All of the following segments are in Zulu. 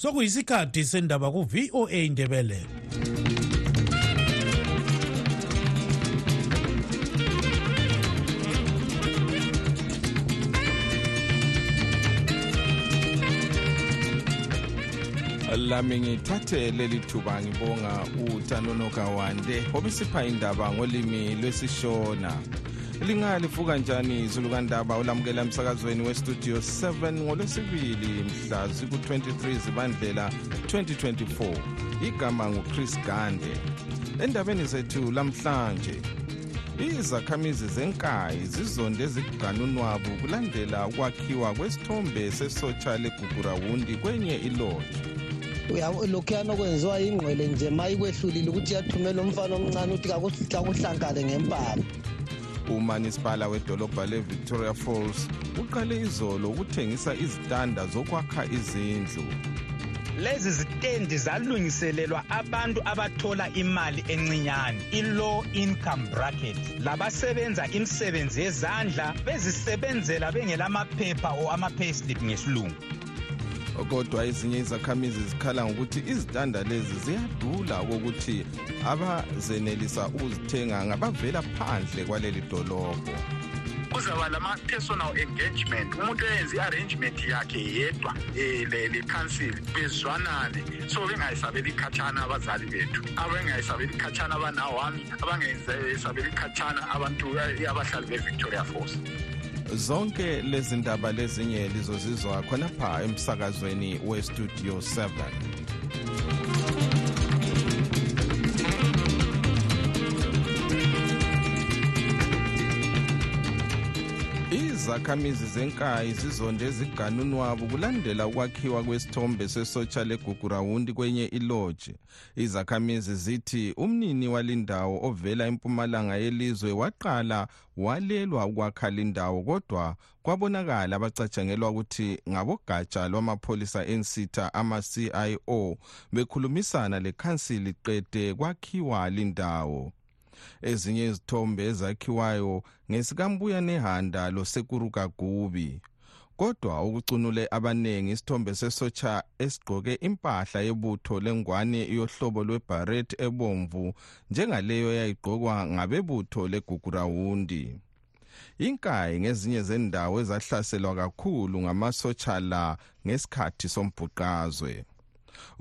sokuyisikhathi sendaba ku-voa indebele lami ngithathe leli thuba ngibonga utanonoka wande obisipha indaba ngolimi lwesishona. Lingalifuka njani izulukandaba olamukela emsakazweni westudio 7 ngolwesibili mhla ziku-23 zibandlela 2024 igama nguchris gande. Endabeni zethu lamhlanje izakhamizi zenkayi zizonde eziganunwabu kulandela ukwakhiwa kwesithombe sesotsha legugurawundi kwenye iloji lokhuyana okwenziwa ingqwele nje ma ikwehlulile ukuthi yathumela umfana omncane ukuthi kakuhlankale ngempama umanisipala wedolobha le-victoria falls uqale izolo ukuthengisa izitanda zokwakha izindlu. Lezi zitendi zalungiselelwa abantu abathola imali encinyane i-low income bracket. Labasebenza imisebenzi yezandla bezisebenzela bengelamaphepha or ama-payslip ngesilungu. Kodwa ezinye izakhamizi zikhala ngokuthi izitanda lezi ziyadula okokuthi abazenelisa ukuzithenga ngabavela phandle kwaleli dolobho. Kuzaba lama-personal engagement. Umuntu eyenza i-arrangement yakhe yedwa um le-council bezwanane. So bengayisabeli ikhatshana abazali bethu. Abengayisabeli ikhatshana abanawami abangayisabeli ikhatshana abantu abahlali be-victoria force zonke lezi ndaba lezinye lizozizwa khonapha emsakazweni westudio 7 izakhamizi zenkayi zizonde eziganunwabu kulandela ukwakhiwa kwesithombe sesotsha legugurawundi kwenye iloji. Izakhamizi zithi umnini walindawo ovela empumalanga yelizwe waqala walelwa ukwakha lindawo kodwa kwabonakala abacatshangelwa ukuthi ngabogatsha lwamapholisa ensitha ama-cio bekhulumisana lekhansili qede kwakhiwa lindawo ezinye izithombe ezakhiwayo ngesikambuya nehanda losekuru kagubi. Kodwa ukucunule abanengi isithombe sesotsha esigqoke impahla yebutho lengwane yohlobo lwebaret ebomvu njengaleyo yayigqokwa ngabebutho legugurawundi. Inkayi ngezinye zendawo ezahlaselwa kakhulu ngamasotsha la ngesikhathi sombhuqazwe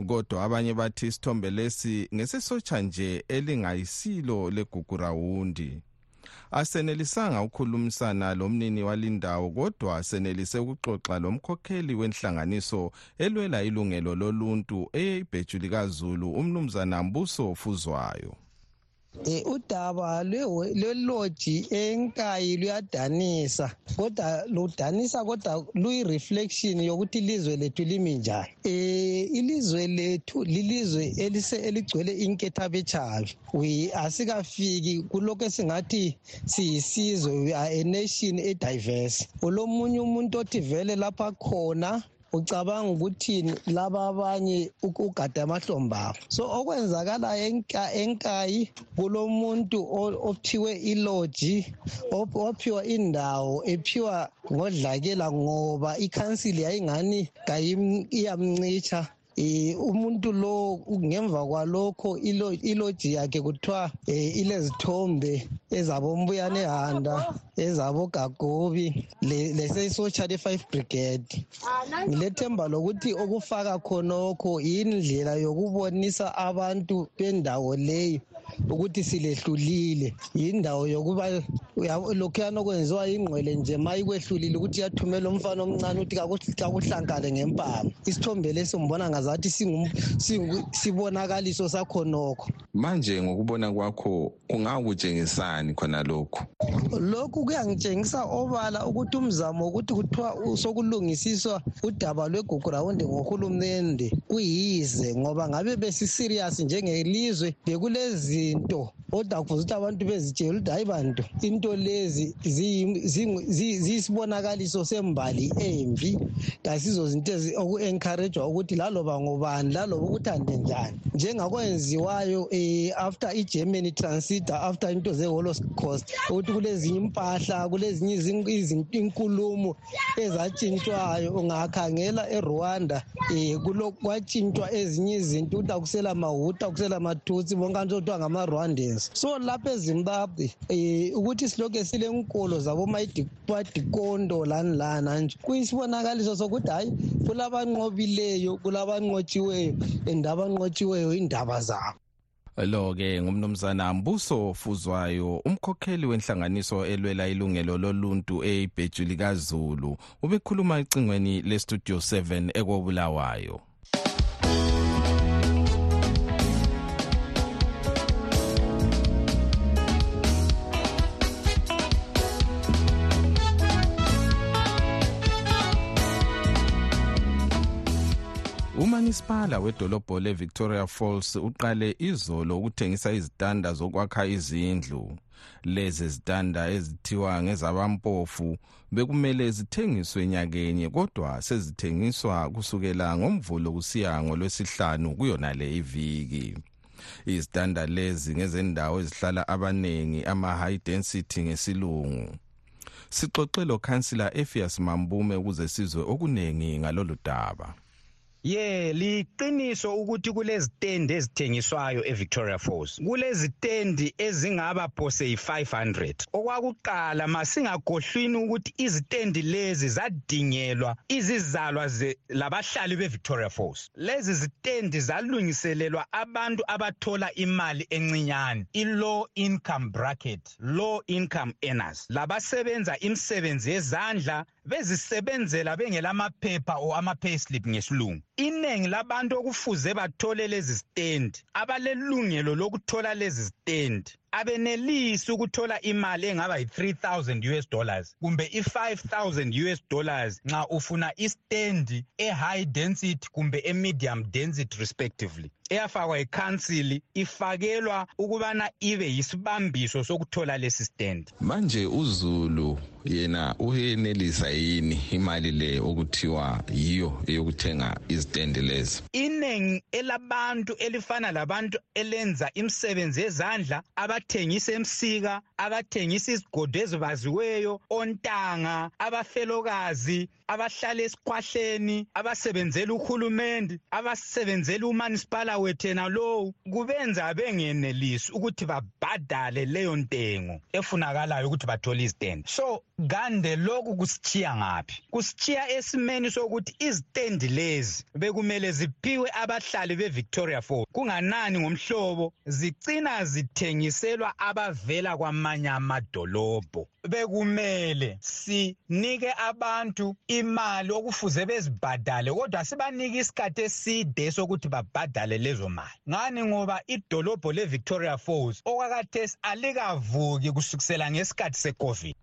kodwa abanye bathi isithombe lesi ngesisotsha nje elingayisilo legugurawundi asenelisanga ukukhulumisana lomnini walindawo kodwa senelise ukuxoxa lomkhokheli wenhlanganiso elwela ilungelo loluntu eyibhejulikaZulu umnumzana Mbuso Fuzwayo. Eh udaba lweloji enkayi luyadanisa kodwa ludanisa kodwa luyi-reflection yokuthi ilizwe lethu limi njani. Eh ilizwe lethu lilizwe eligcwele inketha bechabi we asikafiki kulokho esingathi siyisizwe we are a nation ediverse. Ulomunye umuntu othi vele lapha khona ucabanga ukuthini laba abanye ugada amahlombe abo. So okwenzakalayo enkayi kulomuntu ophiwe iloji ophiwa indawo ephiwa ngodlakela ngoba ikhansili yayingani iyamncitsha umuntu lo ngemva kwalokho iloji yakhe kuthiwa ilezithombe ezabombuyane handa ezabogagobi lesesotsha le-five brigade. Ngilethemba lokuthi okufaka khonokho yindlela yokubonisa abantu bendawo leyo. Ukuthi silehlulile. Yindawo yokuba lokhuyana okwenziwa ingqwele nje ma ikwehlulile ukuthi yathumela umfana omncane ukuthi kakuhlankale ngempama isithombe lesi ngibona ngazathi sibonakaliso sakhonokho manje ngokubona kwakho kungakutshengisani khona lokhu? Lokhu kuyangitshengisa obala ukuthi umzamo wokuthi kuthiwa sokulungisiswa udaba lwegugurawundi ngohulumende kuyize ngoba ngabe besisirious njengelizwe bekulezinto kodwa kufuze ukuthi abantu bezitshela ukuthi hayi bantu into lezi ziyisibonakaliso sembali embi. Kasizo zinto oku-encouragwa ukuthi laloba ngobani laloba ukuthande njani. Njengakwenziwayo um after i-germany transiter after into ze-holocaust ukuthi kulezinye impahla kulezinye inkulumo ezatshintshwayo. Ungakhangela erwanda um kwatshintshwa ezinye izinto ukuthi akusela mahuta akusela mathutsi bonke abantu okuthiwa ngama-rwandans so lapha ezimbabwe um ukuthi silokhu silenkolo zabomadikondo lani lana nje kuyisibonakaliso sokuthi hhayi kulabanqobileyo kulabanqotshiweyo and abanqotshiweyo indaba zabo. Lo-ke ngumnumzana mbuso fuzwayo umkhokheli wenhlanganiso elwela ilungelo loluntu eyibhejuli kazulu. Ubekhuluma ecingweni lestudio 7 ekobulawayo umanisipala wedolobho le-victoria falls uqale izolo ukuthengisa izitanda zokwakha izindlu. Lezi zitanda ezithiwa ngezabampofu bekumele zithengiswe nyakenye kodwa sezithengiswa kusukela ngomvulo kusiya ngolwesihlanu kuyona le iviki. Izitanda lezi ngezendawo ezihlala abaningi ama-high density ngesilungu. Sixoxe lo khansila efias mambume ukuze sizwe okuningi ngalolu daba. Ye liqiniso ukuthi kulezitendi ezithengiswayo eVictoria Falls. Kulezitendi ezingaba phose yi500 okwakuqala masingagohlwini ukuthi izitendi lezi zadingelwa izizalwa labahlali beVictoria Falls. Lezi zitendi zalungiselelwa abantu abathola imali encinyane i-low income bracket low income earners. Labasebenza imisebenzi yezandla bezisebenzela bengelamaphepha o ama-payslip ngesilungu. Iningi labantu okufuze bathole lezi stendi abalelungelo lokuthola lezi stendi abenelisi ukuthola imali engaba yi-3000 US dollars kumbe i-5000 US dollars nxa ufuna istendi e-high density kumbe e-medium density respectively. Eyafakwa ikhansili ifakelwa ukubana ibe yisibambiso sokuthola lesi stand. Manje uzulu yena uyenelisa yini imali le okuthiwa yiyo eyokuthenga izitendi lezi? Iningi elabantu elifana labantu elenza imisebenzi yezandla abathengisa emsika abathengisa izigodo ezibaziweyo ontanga abafelokazi abahlala esikhwahleni abasebenzela uhulumende abasebenzela umanisipala wethena lowu kubenza bengenelisi ukuthi babhadale leyo ntengo efunakalayo ukuthi bathole izitendi so kande lokhu kusithiya ngaphi? Kusithiya esimeni sokuthi izitendi lezi bekumele ziphiwe abahlali be-victoria falls kunganani ngomhlobo? Zigcina zithengiselwa abavela kwamanye amadolobho. Bekumele sinike abantu imali okufuze bezibhadale kodwa sibanike isikhathi eside sokuthi babhadale lezo mali. Ngani? Ngoba idolobho le-victoria falls okwakathesi alikavuki kusukisela ngesikhathi secovid.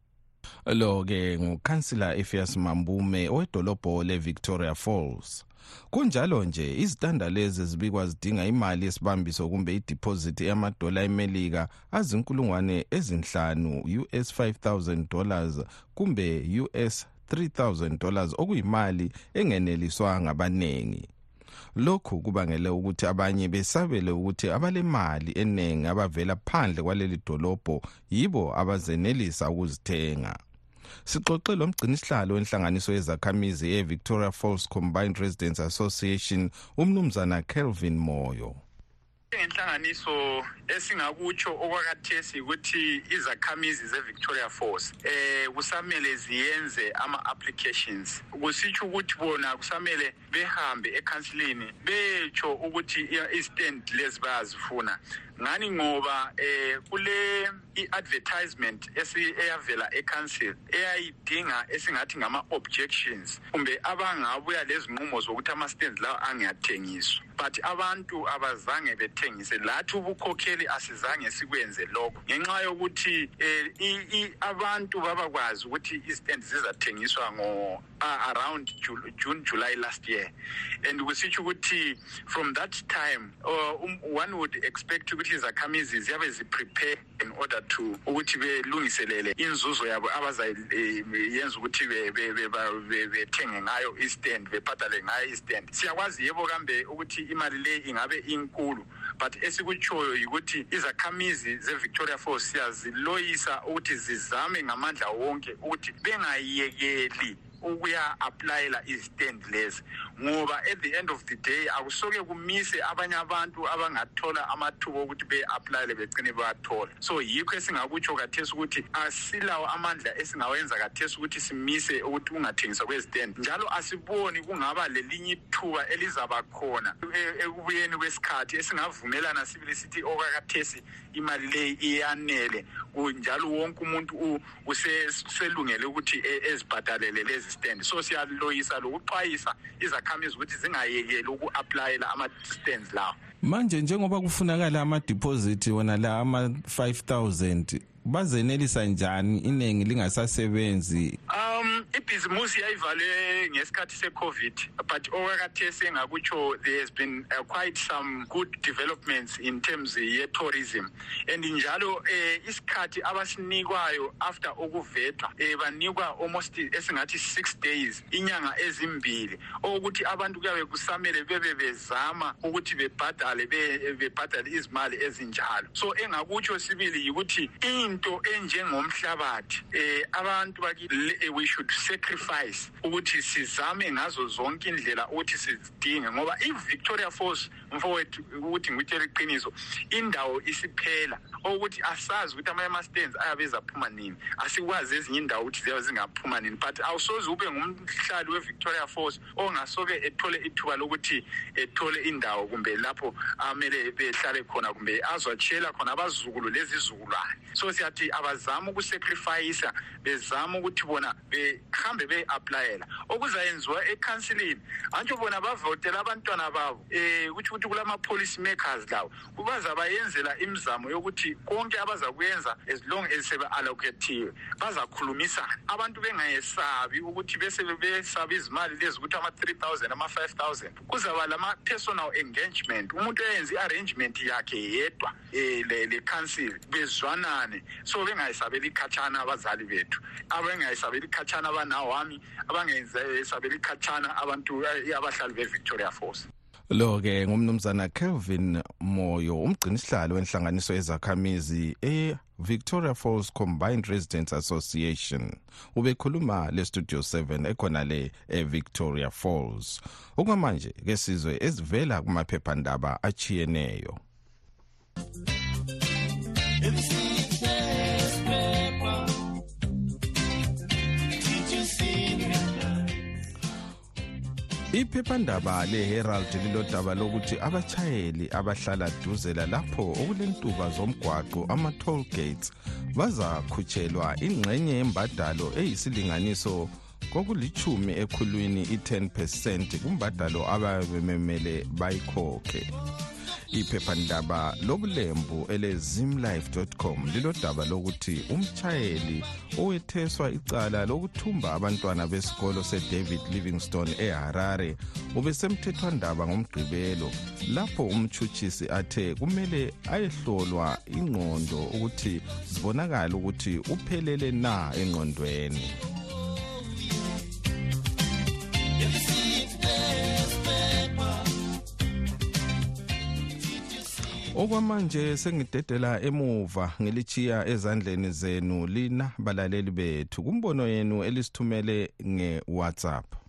Lo-ke ngukhansila efias mambume owedolobho le-victoria falls. Kunjalo nje izitanda lezi zibikwa zidinga imali yesibambiso kumbe idiphoziti yamadola emelika azinkulungwane ezinhlanu us 5000 dollars kumbe us 3000 dollars okuyimali engeneliswa ngabaningi. Lokhu kubangele ukuthi abanye besabele ukuthi abalemali eningi abavela phandle kwaleli dolobho yibo abazenelisa ukuzithenga. Sixoxe lo mgcinisihlalo wenhlanganiso yezakhamizi ye-victoria falls combined residence association umnumzana kelvin moyo. Ngenhlanganiso esingakutsho okwakathesi ukuthi izakhamizi ze-victoria falls eh kusamele ziyenze ama-applications. Kusitsho ukuthi bona kusamele behambe ekhansilini betsho ukuthi i-stand lezi bayazifuna ngani ngoba eh kule i-advertisement eyavela ecouncil eyayidinga esingathi ngama-objections kumbe abangabuya lezinqumo zokuthi ama-stands lawo angiyathengiswa but abantu abazange bethengise lathi ubukhokheli asizange sikwenze lokho. Ngenxa yokuthi eh abantu babakwazi ukuthi i-stand zizathengiswa ngo uh, around June July last year. And kusitsho ukuthi from that time uh, um, one would expect ukuthi ukuthi izakhamizi ziyabe ziprepare in order to ukuthi belungiselele inzuzo yabo abazayenza ukuthi bethenge ngayo istand bebhadale ngayo istand. Siyakwazi yebo kambe ukuthi imali le ingabe inkulu but esikutshoyo yikuthi izakhamizi ze-victoria falls siyaziloyisa ukuthi zizame ngamandla wonke ukuthi bengayekeli ukuya-aplayela izistand lezi ngoba at the end of the day akusoke kumise abanye abantu abangathola amathuba okuthi be-aplayele begcine bewathola so yikho esingakutsho kathesi ukuthi asilawo amandla esingawenza kathesi ukuthi simise ukuthi kungathengiswa kwezistand njalo asiboni kungaba lelinye ithuba elizaba khona e, ekubuyeni kwesikhathi esingavumelana sibili sithi okakathesi imali leyi iyanele. Njalo wonke umuntu uselungele ukuthi e, ezibhadalele lezi stand so siyaloyisa lokuxwayisa izakhamizi ukuthi zingayekeli uku-aplayela ama-stands lawo manje njengoba kufunakala ama-deposit wona la ama-five thousand bazenelisa njani iningi lingasasebenzi? Um ibhizimusi yayivale ngesikhathi se-covid but okwakathesi engakutsho there has been uh, quite some good developments in terms ye-tourism. And njalo eh isikhathi abasinikwayo after ukuvethwa eh banikwa almost esingathi six days inyanga ezimbili okuthi abantu kuyabe kusamele bebe bezama ukuthi bebhadale bebhadale izimali ezinjalo. So engakutsho sibili yikuthi into enjengomhlabathi. Eh abantu bakithi we should sacrifice ukuthi sizame ngazo zonke indlela ukuthi sidinge ngoba i-victoria falls mfowethu ukuthi ngikutshela iqiniso indawo isiphela okuthi asazi ukuthi amanye ama-stands ayabe ezaphuma nini asikwazi ezinye indawo ukuthi ziyabe zingaphuma nini but awusoze ube ngumhlali we-victoria falls ongasoke ethole ithuba lokuthi ethole indawo kumbe lapho amele behlale khona kumbe azwatshiyela khona abazukulu lezizukulwane so siyathi abazame ukusacrifayisa bezama ukuthi bona behambe be-aplayela. Okuzayenziwa ekhansilini antsho bona bavotela abantwana babo um kutsho ukuthi kulama-policy makers lawo bazabayenzela imizamo yokuthi konke abazakuyenza as long as sebe-allocathiwe bazakhulumisana abantu bengayesabi ukuthi bese besaba izimali lezi ukuthi ama-three thousand ama-five thousand. Kuzaba lama-personal engagement umuntu eyenza i-arrangement yakhe yedwa um le-council bezwanane so bengayisabeli ikhatshana abazali bethu. Abengayisabeli ikhatshana abanawami abangayisabeli ikhatshana abantu abahlali be-victoria force lo ke ngumnumzana Kelvin Moyo umgcinisihlalo wenhlanganiso yezakhamizi e-Victoria Falls Combined Residents Association. Ubekhuluma le studio 7 ekhona le e-Victoria Falls. Okwamanje ke sizwe ezivela kumaphephandaba achiyeneyo iphephandaba le-herald lilodaba lokuthi abachayeli abahlala duzela lapho okulentuba zomgwaqo ama-toll gates bazakhutshelwa ingxenye yembadalo eyisilinganiso kokulithumi ekhulwini i-10 percent kumbadalo ababememele bayikhokhe. Iphephandaba lobulembu elezimlife.com lilodaba lokuthi umchayeli owetheswa icala lokuthumba abantwana besikolo seDavid Livingstone eHarare ubesemthethwandaba ngomgqibelo lapho umchuchisi athe kumele ayehlolwa ingqondo ukuthi zibonakala ukuthi uphelele na engqondweni. Okwamanje sengidedela emuva ngilichiya ezandleni zenu lina balaleli bethu. Kumbono yenu elisithumele nge-whatsapp.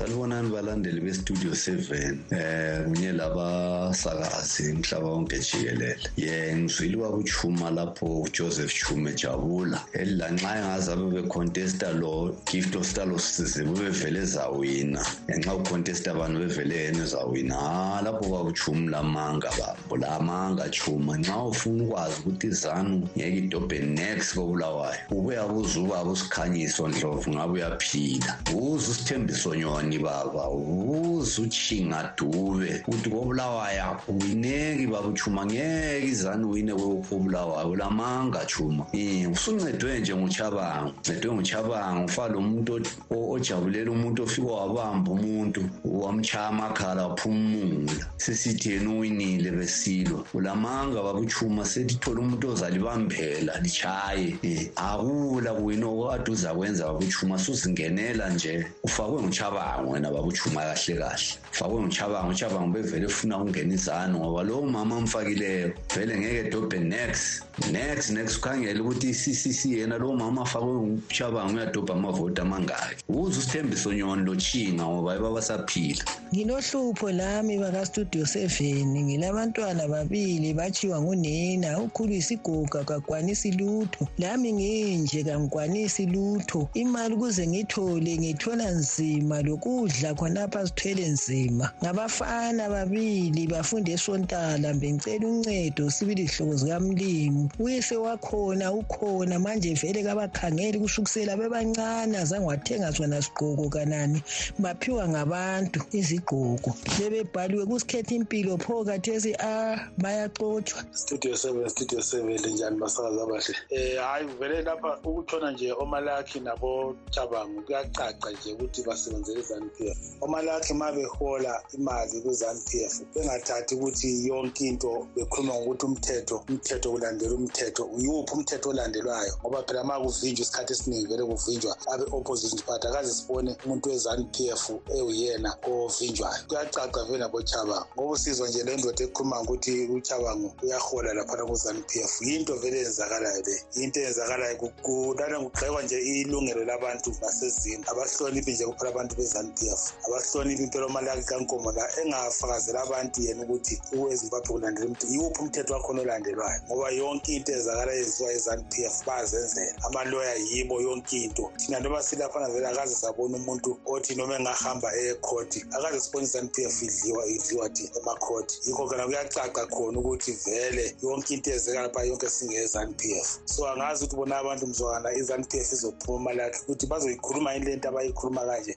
Salibonani balandeli bestudio 7 eh kunye labasakazi umhlaba wonke jikelele. Ye ngizwile kwakuchuma lapho uJoseph Chume Jabula. Elilanxa engaze abe becontesta lo gift of star losize bebevele zawina. Ngenxa ucontesta abantu bevele yena zawina. Ha lapho kwakuchuma lamanga babo lamanga chuma. Nxa ufuna ukwazi ukuthi izanu ngeke idobhe next kobulawayo ubuya buzuba busikhanyiso ndlovu ngabe uyaphila. Uze usithembiso nyoni ngani baba ubuze uchinga dube ukuthi kobulawaya uwineki baba uchuma ngeke izani uwine kobulawaya ulamanga chuma um usuncedwe nje nguchabango ncedwe nguchabango ufa lo muntu ojabulela umuntu ofika wabamba umuntu wamchaya amakhala waphumula sesithi yena uwinile besilwa ulamanga baba uchuma setithola umuntu ozalibambela lichaye um akula kuwina okade uzakwenza baba uchuma suzingenela nje ufakwe nguchabango wena baba uchuma kahle. Kahle ufakwe nguchabango uchabango bevele ufuna ukungena izano ngoba lowo mama amfakileyo vele ngeke dobhe next next next ukhangele ukuthi i-ccc yena lowo mama afakwe nguchabango uyadobha amavoti amangaki. Uze usithembiso nyoni lochinga ngoba babasaphila nginohlupho lami bakastudio seven ngilabantwana babili bachiwa ngunina ukhulu isigoga kakwanisi lutho. Lami nginje kangikwanisi lutho. Imali ukuze ngithole ngithola nzima lokudla khonapha sithwele nzima. Ngabafana babili bafunda esontala bengicela uncedo sibili hlobo zikamlimu uyise wakhona ukhona manje vele kabakhangeli kushukusela bebancane azange wathenga sona sigqoko kanani. Baphiwa ngabantu izigqoko. Bebebhaliwe kusikhetha impilo pho kathesi a bayaxotshwa. Studio seven studio seven linjani basakazi abahle? Um hhayi vele lapha ukutshona nje omalakhi nabojabangu kuyacaca nje ukuthi basebenzele i-zanup f omalakhi ma behola imali ku-zanup f bengathathi ukuthi yonke into bekhuluma ngokuthi umthetho umthetho kulandela umthetho. Yiwuphi umthetho olandelwayo? Ngoba phela ma kuvinjwa isikhathi esiningi vele kuvinjwa abe-opposition party akaze sibone umuntu we-zanup f ewuyena ovinjwayo. Kuyacaca vele nabochabango ngoba usizwa nje le ndoda ekhuluma ngokuthi uchabango uyahola laphana ku-zanup f yinto vele eyenzakalayo le yinto eyenzakalayo. Kulana kugxekwa nje ilungelo labantu basezini abahloniphi nje kuphela abantu be-zanup f abahloniphi impela omalaki kankomo la engafakazela abantu yena ukuthi ezimbabwe kulandela umthetho yiwuphi umthetho wakhona olandelwayo? Ngoba yonke into ezakala yenziwa e-zanup f bayazenzela amaloya yibo yonke into. Thina noma silaphana vele akaze sabona umuntu othi noma engahamba ekhoti akaze sibone i-zanup f idliwa idliwa thi emakhoti yikho khona kuyacaca khona ukuthi vele yonke into ezeka lapha yonke singe-zanup f so angazi ukuthi bona abantu mzwana i-zanup f izophuma malakhe ukuthi bazoyikhuluma yini le nto abayikhuluma kanje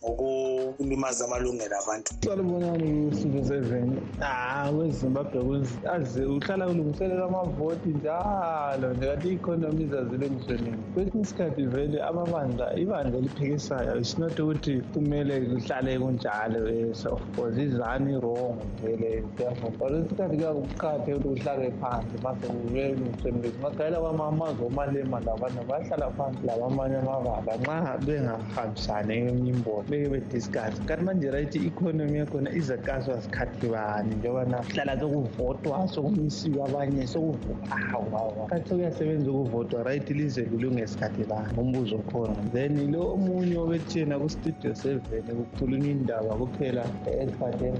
ngokulimaza amalungelo abantu. Salubonani usuku seven ah kwezimbabwe aze uhlala kulungiselela amavoti njalo nje kanti i-economy izazilungiswe nini kwesinye isikhathi vele amabandla ibandla eliphikisayo is not ukuthi kumele kuhlale kunjalo yes of course izani wrong vele therefore but isikhathi kuyakuqhathe ukuthi kuhlale phansi mase kubelungisenilezi magayela kwamamazwe omalema labana bayahlala phansi labamanye amabandla nxa bengahambisani eminye imbono beke bediscuss kanti manje right i-economy yakhona izakazwa sikhathi bani njengobana hlala sokuvotwa sokumisiwe abanye sokuvukawa kanti sokuyasebenza ukuvotwa right lize lilunge sikhathi bani? Umbuzo khona then lo omunye obethena kustudio seven kukhulunywa indaba kuphela eziphathene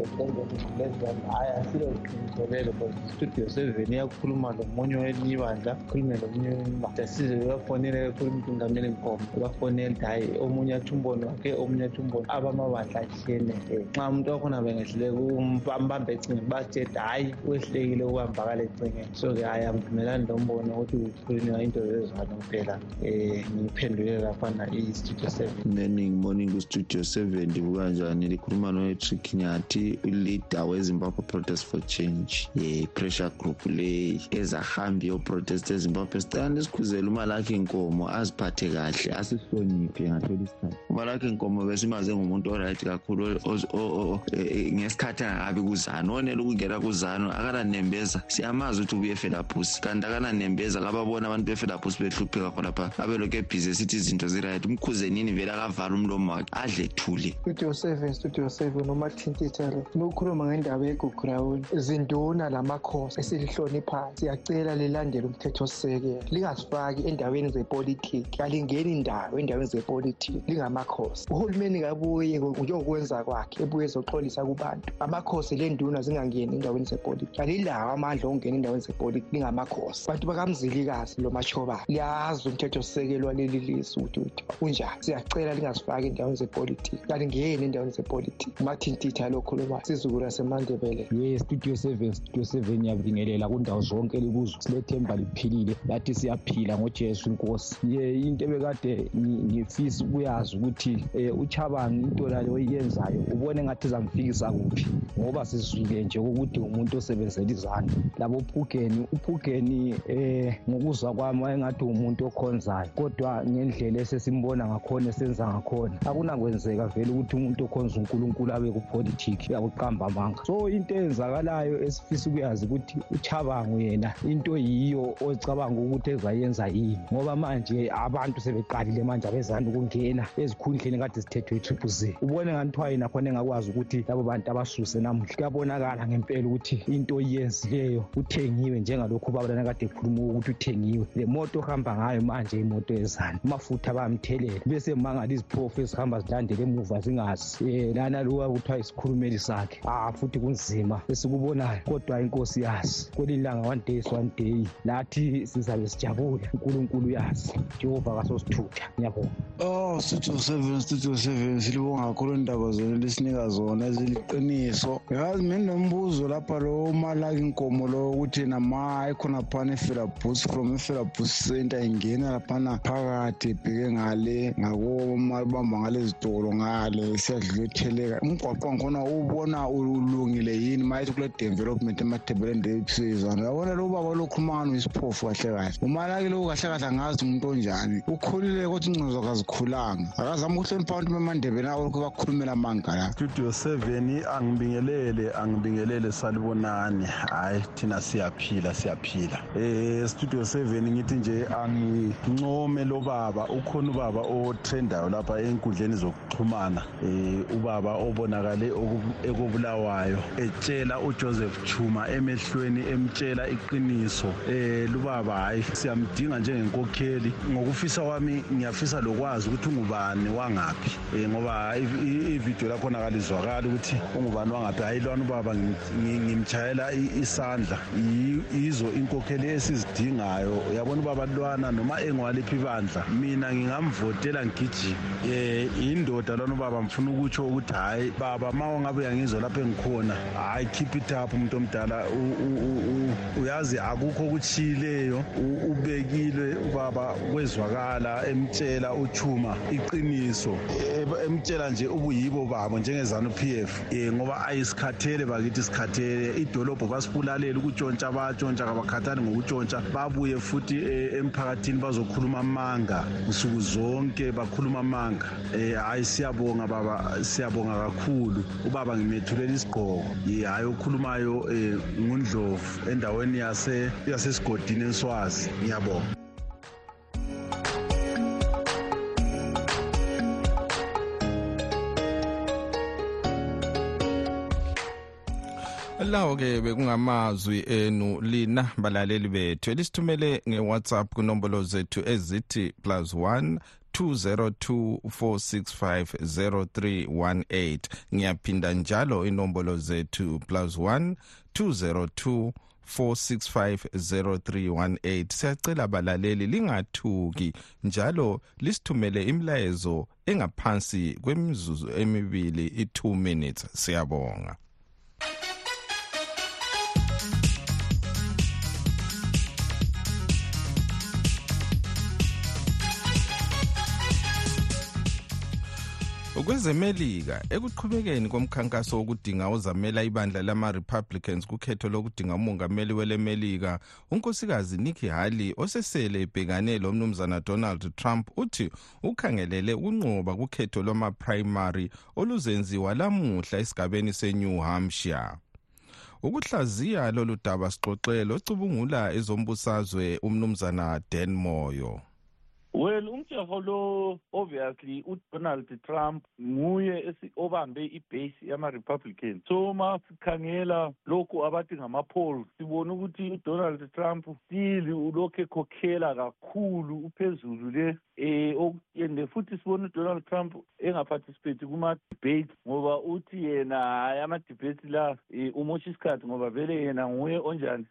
lezizani hhayi asiloziqiniselelo because istudio seven iyakhuluma lomunye welinye ibandla khulume lomunye ibandla. Size bebafonele kakhuluma utungameli nkomo bebafonele ukuthi hhayi omunye atsho umbono wakhe omunye atsho umbono abamabandla atshiyene nxa umuntu wakhona bengehlule kumbamba ecingeni batsheda hhayi wehlulekile ukubambakala ecingeni so-ke hhayi angivumelani lo mbono ukuthi kukhulunywa into zezwano kuphela um ngiphendule laphana i-studio seven. Morning morning kustudio seven ndibuka njani likhuluma noetrick nyathi uleader wezimbabwe protest for change. Ye-pressure group le ezahambi yoprotest ezimbabwe. Sicela ndisikhuzele umalakhi nkomo aziphathe kahle asihloniphe ngathola isikhathi. Umalakhi nkomo besimaze ngumuntu oright kakhulu. Ngesikhathi angakabi kuzano onele ukungena kuzano akalanembeza siyamazi ukuthi ubuye felaphusi kanti akalanembeza kababona abantu befelaphusi behlupheka khonapha abelokhu ebhizi esithi izinto ziright umkhuzenini vele akavala umlomo wakhe adle thule. Studio seven studio seven umathintithalo nukhuluma ngendaba yegugurawuni zinduna lamakhosi esilihloniphayo siyacela lilandele umthethosisekelo lingasifaki endaweni zepolitiki alingeni ndawo endaweni zepolitiki lingamakhosi. Uhulumeni kabuye njengokwenza kwakhe ebuye ezoxolisa kubantu. Amakhosi le nduna zingangeni endaweni zepolitiki. Alilawo amandla okungena endaweni zepolitiki lingamakhosi. Bantu bakamzilikazi lo machobana liyazi umthethosisekelo waleli lizwe ukuthi unjani? Siyacela lingasifaki endaweni zepolitiki. Alingeni endaweni zepolitiki. Umathintitha lokhulumayo sizukulu yasemandebele ye studio seven studio seven yabingelela kundawo zonke likuzo silethemba liphilile lathi siyaphila ngojesu inkosi ye into ebekade ngifisa ukuyazi ukuthi um uchabangi into into lale oyenzayo ubone ngathi izamfikisa kuphi ngoba sizwile nje ukuthi umuntu osebenzela izandla. Labo phugeni uphugeni um ngokuzwa kwami wayengathi umuntu okhonzayo kodwa ngendlela esesimbona ngakhona esenza ngakhona akunakwenzeka vele ukuthi umuntu okhonza unkulunkulu abe kupolitiki akuqamba amanga. So into eyenzakalayo esifisa ukuyazi ukuthi uchabango yena into yiyo ocabanga ukuthi ezayenza yini. Ngoba manje abantu sebeqalile manje abezani ukungena ezikhundleni kade zithethwe i-triple z. ubone nganithiwa yena khona engakwazi ukuthi labo bantu abasuse namuhla. Kuyabonakala ngempela ukuthi into iyenzileyo uthengiwe njengalokhu ubabulana kade ekhuluma ukuthi uthengiwe. Le moto ohamba ngayo manje imoto ezani amafutha bayamthelela bese mangala iziphofu ezihamba zilandela emuva zingazi. Um lana lowa kuthiwa isikhulumeli sakhe. Ah futhi kunzima esikubonayo kodwa inkosi yazi. Kwelinye ilanga one day is one day. Lathi sizabe sijabule unkulunkulu uyazi. Jehova kasosithutha ngiyabonga. Oh studio seven studio seven silibonga kakhulu indaba zona lisinika zona eziliqiniso yazi mina nombuzo lapha lo umalaki inkomo lo ukuthi yena ma ekhonaphana efelabus from efelabus center ingena laphana phakathi ebheke ngale ngakomalibamba ngale zitolo ngale siyadlulotheleka umgwaqo wangikhona ubona ulungile yini? Ma ethi kule development emathebeleni lepisizana yabona lo baba lokhuluma ngani uyisiphofu kahle kahle. Umalaki lo kahle kahle angazi umuntu onjani. Ukhulile kodwa ingcozo kazikhulanga akazama ukuhlonipha abantu bemandebeni lokhu bakhulumela amanga la studio seven angibingelele angibingelele salibonani. Hayi thina siyaphila siyaphila. Eh studio seven ngithi nje angincome lo baba ukhona ubaba otrendayo lapha enkundleni zokuxhumana. Eh ubaba obonakale ekobulawayo etshela uJoseph Chuma emehlweni emtshela iqiniso. Eh lubaba hayi siyamdinga njengenkokheli. Ngokufisa wami ngiyafisa lokwazi ukuthi ungubani wangaphi? Eh ngoba ivideo lakhona kalizwakala ukuthi ungubani wangaphi? Hayi lwana ubaba ngimchayela isandla. Yizo inkokheli esizidingayo. Yabona ubaba lwana noma engwaliphi ibandla? Mina ngingamvotela ngigijima eh indoda lwana ubaba mfuna ukutsho ukuthi hayi baba ma ungabe uyangizwa lapho engikhona hayi keep it up umuntu omdala. Uyazi akukho okuchileyo ubekile ubaba kwezwakala emtshela uchuma iqiniso. Emtshela nje ubuyibo babo njengezanu PF eh ngoba ayisikhathele bakithi sikhathele idolobho basibulalela ukutshontsha abatshontsha kabakhathani ngokutshontsha babuye futhi emphakathini bazokhuluma amanga usuku zonke bakhuluma amanga eh hayi siyabonga baba siyabonga kakhulu. Ubaba ngimethulela isigqoko. Hayi okhulumayo ngundlovu endaweni yase yasesigodini eswazi. Ngiyabonga. Lawo ke bekungamazwi enu lina balaleli bethu elisithumele ngewhatsapp kunombolo zethu ezithi plus 1 202465031 ngiyaphinda njalo inombolo zethu plus 1 202 4650318 siyacela balaleli lingathuki njalo lisithumele imlayezo engaphansi kwemizuzu emibili i2 minutes. Siyabonga kwezemelika ekuqhubekeni komkhankaso wokudinga ozamela ibandla lama-republicans kukhetho lokudinga umongameli welemelika unkosikazi nikki haley osesele ebhekane lomnumzana donald trump uthi ukhangelele ukunqoba kukhetho lwama-primary oluzenziwa lamuhla esigabeni senew hampshire. Ukuhlaziya lolu daba sixoxele ocubungula ezombusazwe umnumzana dan moyo. Well umtshefo lo obviously uDonald Trump nguye obambe ibase yama-Republican. So ma sikhangela lokhu abathi ngama-polls sibona ukuthi uDonald Trump still ulokhu ekhokhela kakhulu uphezulu le eh and futhi sibona uDonald Trump engaparticipate kuma-debates ngoba uthi yena hayi ama-debates la umosha isikhathi ngoba vele yena nguye onjani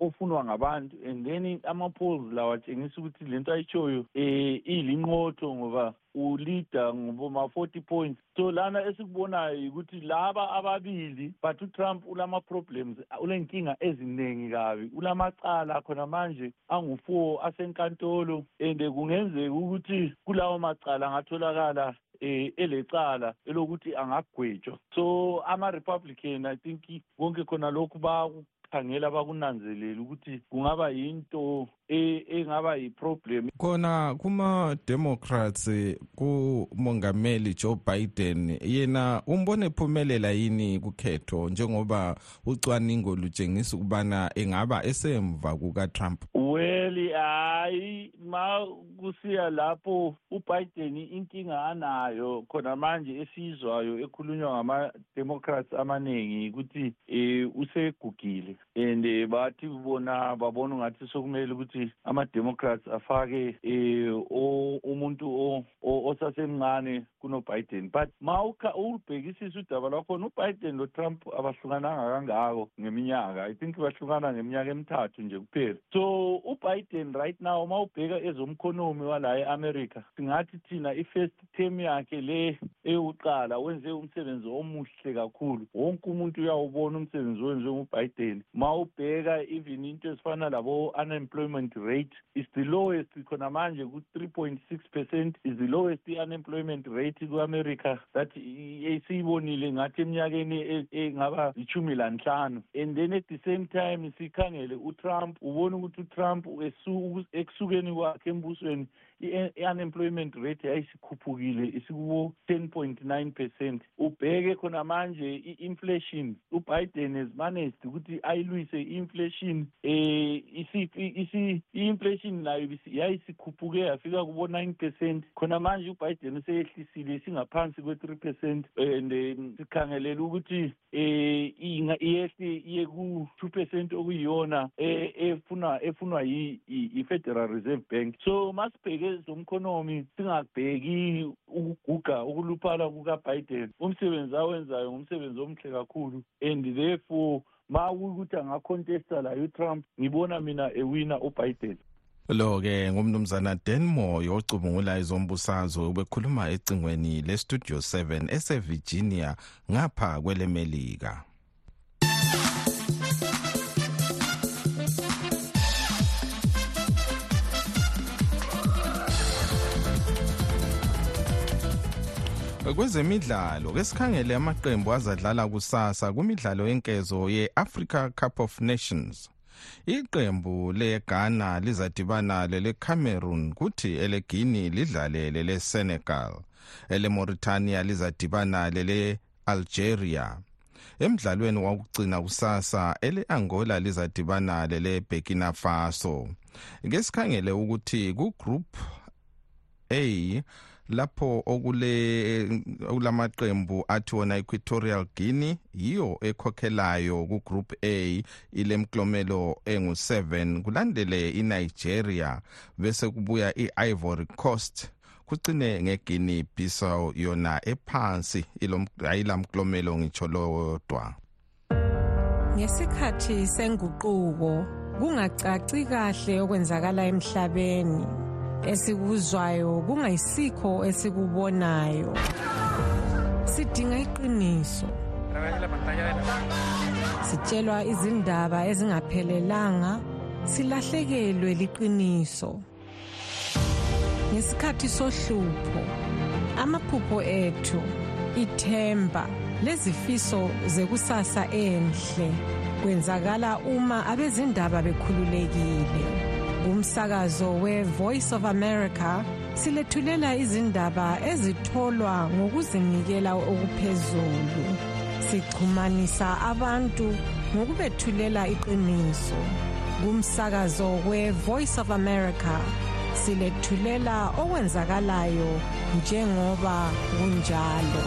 ofunwa ngabantu. And then ama-polls lawa atshengisa ukuthi lento ayitshoyo eh ilinqotho ngoba ulida ngoboma-40 points. So lana esikubonayo ukuthi laba ababili but utrump ulama-problems ulenkinga eziningi kabi. Ulamacala khona manje angu-four asenkantolo and kungenzeka ukuthi kulawo macala angatholakala um elecala elokuthi angagwetshwa. So ama-republican i think konke khona lokhu bakukhangela bakunanzelela ukuthi kungaba yinto engaba yi-problem. Khona kuma-democrats kumongameli joe biden yena umbone ephumelela yini kukhetho njengoba ucwaningo lutshengisa ukubana engaba esemva kukatrump? Well hayi ma kusiya lapho ubiden inkinga anayo khona manje esiyizwayo ekhulunywa ngama-democrats amaningi ukuthi um usegugile. And bathi bona babona ungathi sokumele ukuthi ama-democrats afake um umuntu osasemncane kuno-biden. But ma ulibhekisisa udaba lwakhona ubiden notrump abahlukananga kangako ngeminyaka. I think bahlukana ngeminyaka emithathu nje kuphela. So ubiden right now ma ubheka ezomkhonomi wala e-america singathi thina i-first term yakhe le eyokuqala wenze umsebenzi omuhle kakhulu. Wonke umuntu uyawubona umsebenzi owenziwe ngubiden. Ma ubheka even into ezifana labo-unemployment rate is the lowest khona manje ku-three point six percent is the lowest i-unemployment rate ku-america. That esiyibonile ngathi eminyakeni engaba ichumi lanhlanu. And then at the same time sikhangele utrump ubona ukuthi utrump ekusukeni kwakhe embusweni i-unemployment rate yayisikhuphukile isikubo-ten point nine percent. Ubheke khona manje i-inflation ubiden has managed ukuthi ayilwise i-inflation um i-inflation nayo yayisikhuphukile yafika kubo-nine percent. Khona manje ubiden useyehlisile singaphansi kwe-three percent and sikhangelela ukuthi um iyehle iye ku-two percent okuyiyona efunwa efunwa yi-federal reserve bank. So masibheke zomkhonomi singabheki ukuguga ukuluphala kukabiden. Umsebenzi awenzayo ngumsebenzi omhle kakhulu. And therefore ma kuyukuthi angacontesta layo utrump ngibona mina ewina ubiden. Lo-ke ngumnumzana denmore ocubungula ezombusazwe ubekhuluma ecingweni lestudio 7 esevirginia ngapha kwelemelika kwezemidlalo kesikhangele amaqembu azadlala kusasa kumidlalo yenkezo ye-africa cup of nations. Iqembu leghana lizadibana lelecameroon kuthi eleguinea lidlale lelesenegal elemauritania lizadibana lele-algeria emdlalweni wakugcina kusasa ele-angola lizadibana lele-burkina faso. Ke ukuthi kugroup a lapho okule okulamaqembu athi wona equatorial guinea yiyo ekhokhelayo kugroup a ilemklomelo engu-7 kulandele inigeria bese kubuya i-ivory coast kucine ngeguinea bissau yona ephansi ayilamklomelo ngitsho lodwa. Ngesikhathi senguquko kungacaci kahle okwenzakala emhlabeni. Esikuzwayo kungayisikho esikubonayo. Sidinga iqiniso. Sitshelwa izindaba ezingaphelelanga silahlekelwe liqiniso. Ngesikhathi sohlupho amaphupho ethu ithemba lezifiso zekusasa enhle kwenzakala uma abezindaba bekhululekile. Kumsakazo we-voice of america silethulela izindaba ezitholwa ngokuzinikela okuphezulu. Sichumanisa abantu ngokubethulela iqiniso. Kumsakazo we-voice of america silethulela okwenzakalayo njengoba kunjalo.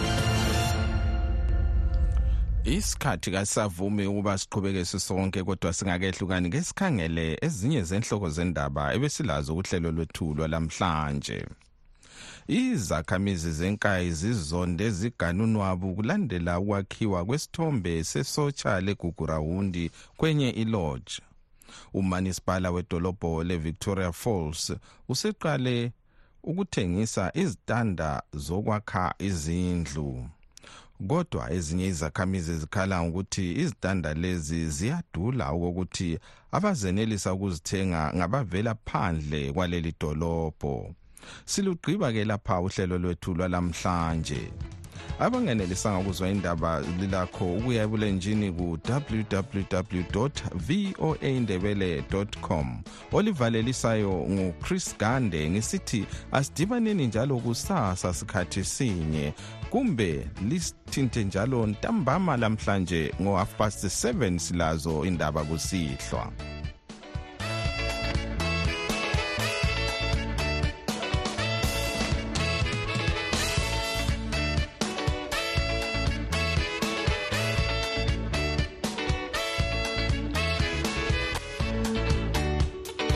Isikhathi kasavumi ukuba siqhubeke sisonke kodwa singakehlukani ke sikhangele ezinye zenhloko zendaba ebesilazo kuhlelo lwethu lwalamhlanje izakhamizi zenkayi zizonde ziganunwabu kulandela ukwakhiwa kwesithombe sesotsha legugurawundi kwenye ilodge. Umanisipala wedolobho le-victoria falls useqale ukuthengisa izitanda zokwakha izindlu kodwa ezinye izakhamizi zikhala ukuthi izitanda lezi ziyadula okokuthi abazenelisa ukuzithenga ngabavela phandle kwaleli dolobho. Silugqiba ke lapha uhlelo lwethu lwalamhlanje abangenelisanga ukuzwa indaba lilakho ukuya ebulenjini ku-www voa indebele com. Olivalelisayo nguchris gande ngisithi asidibaneni njalo kusasa sikhathi sinye kumbe lisithinte njalo ntambama lamhlanje ngo-half past 7 silazo indaba kusihlwa.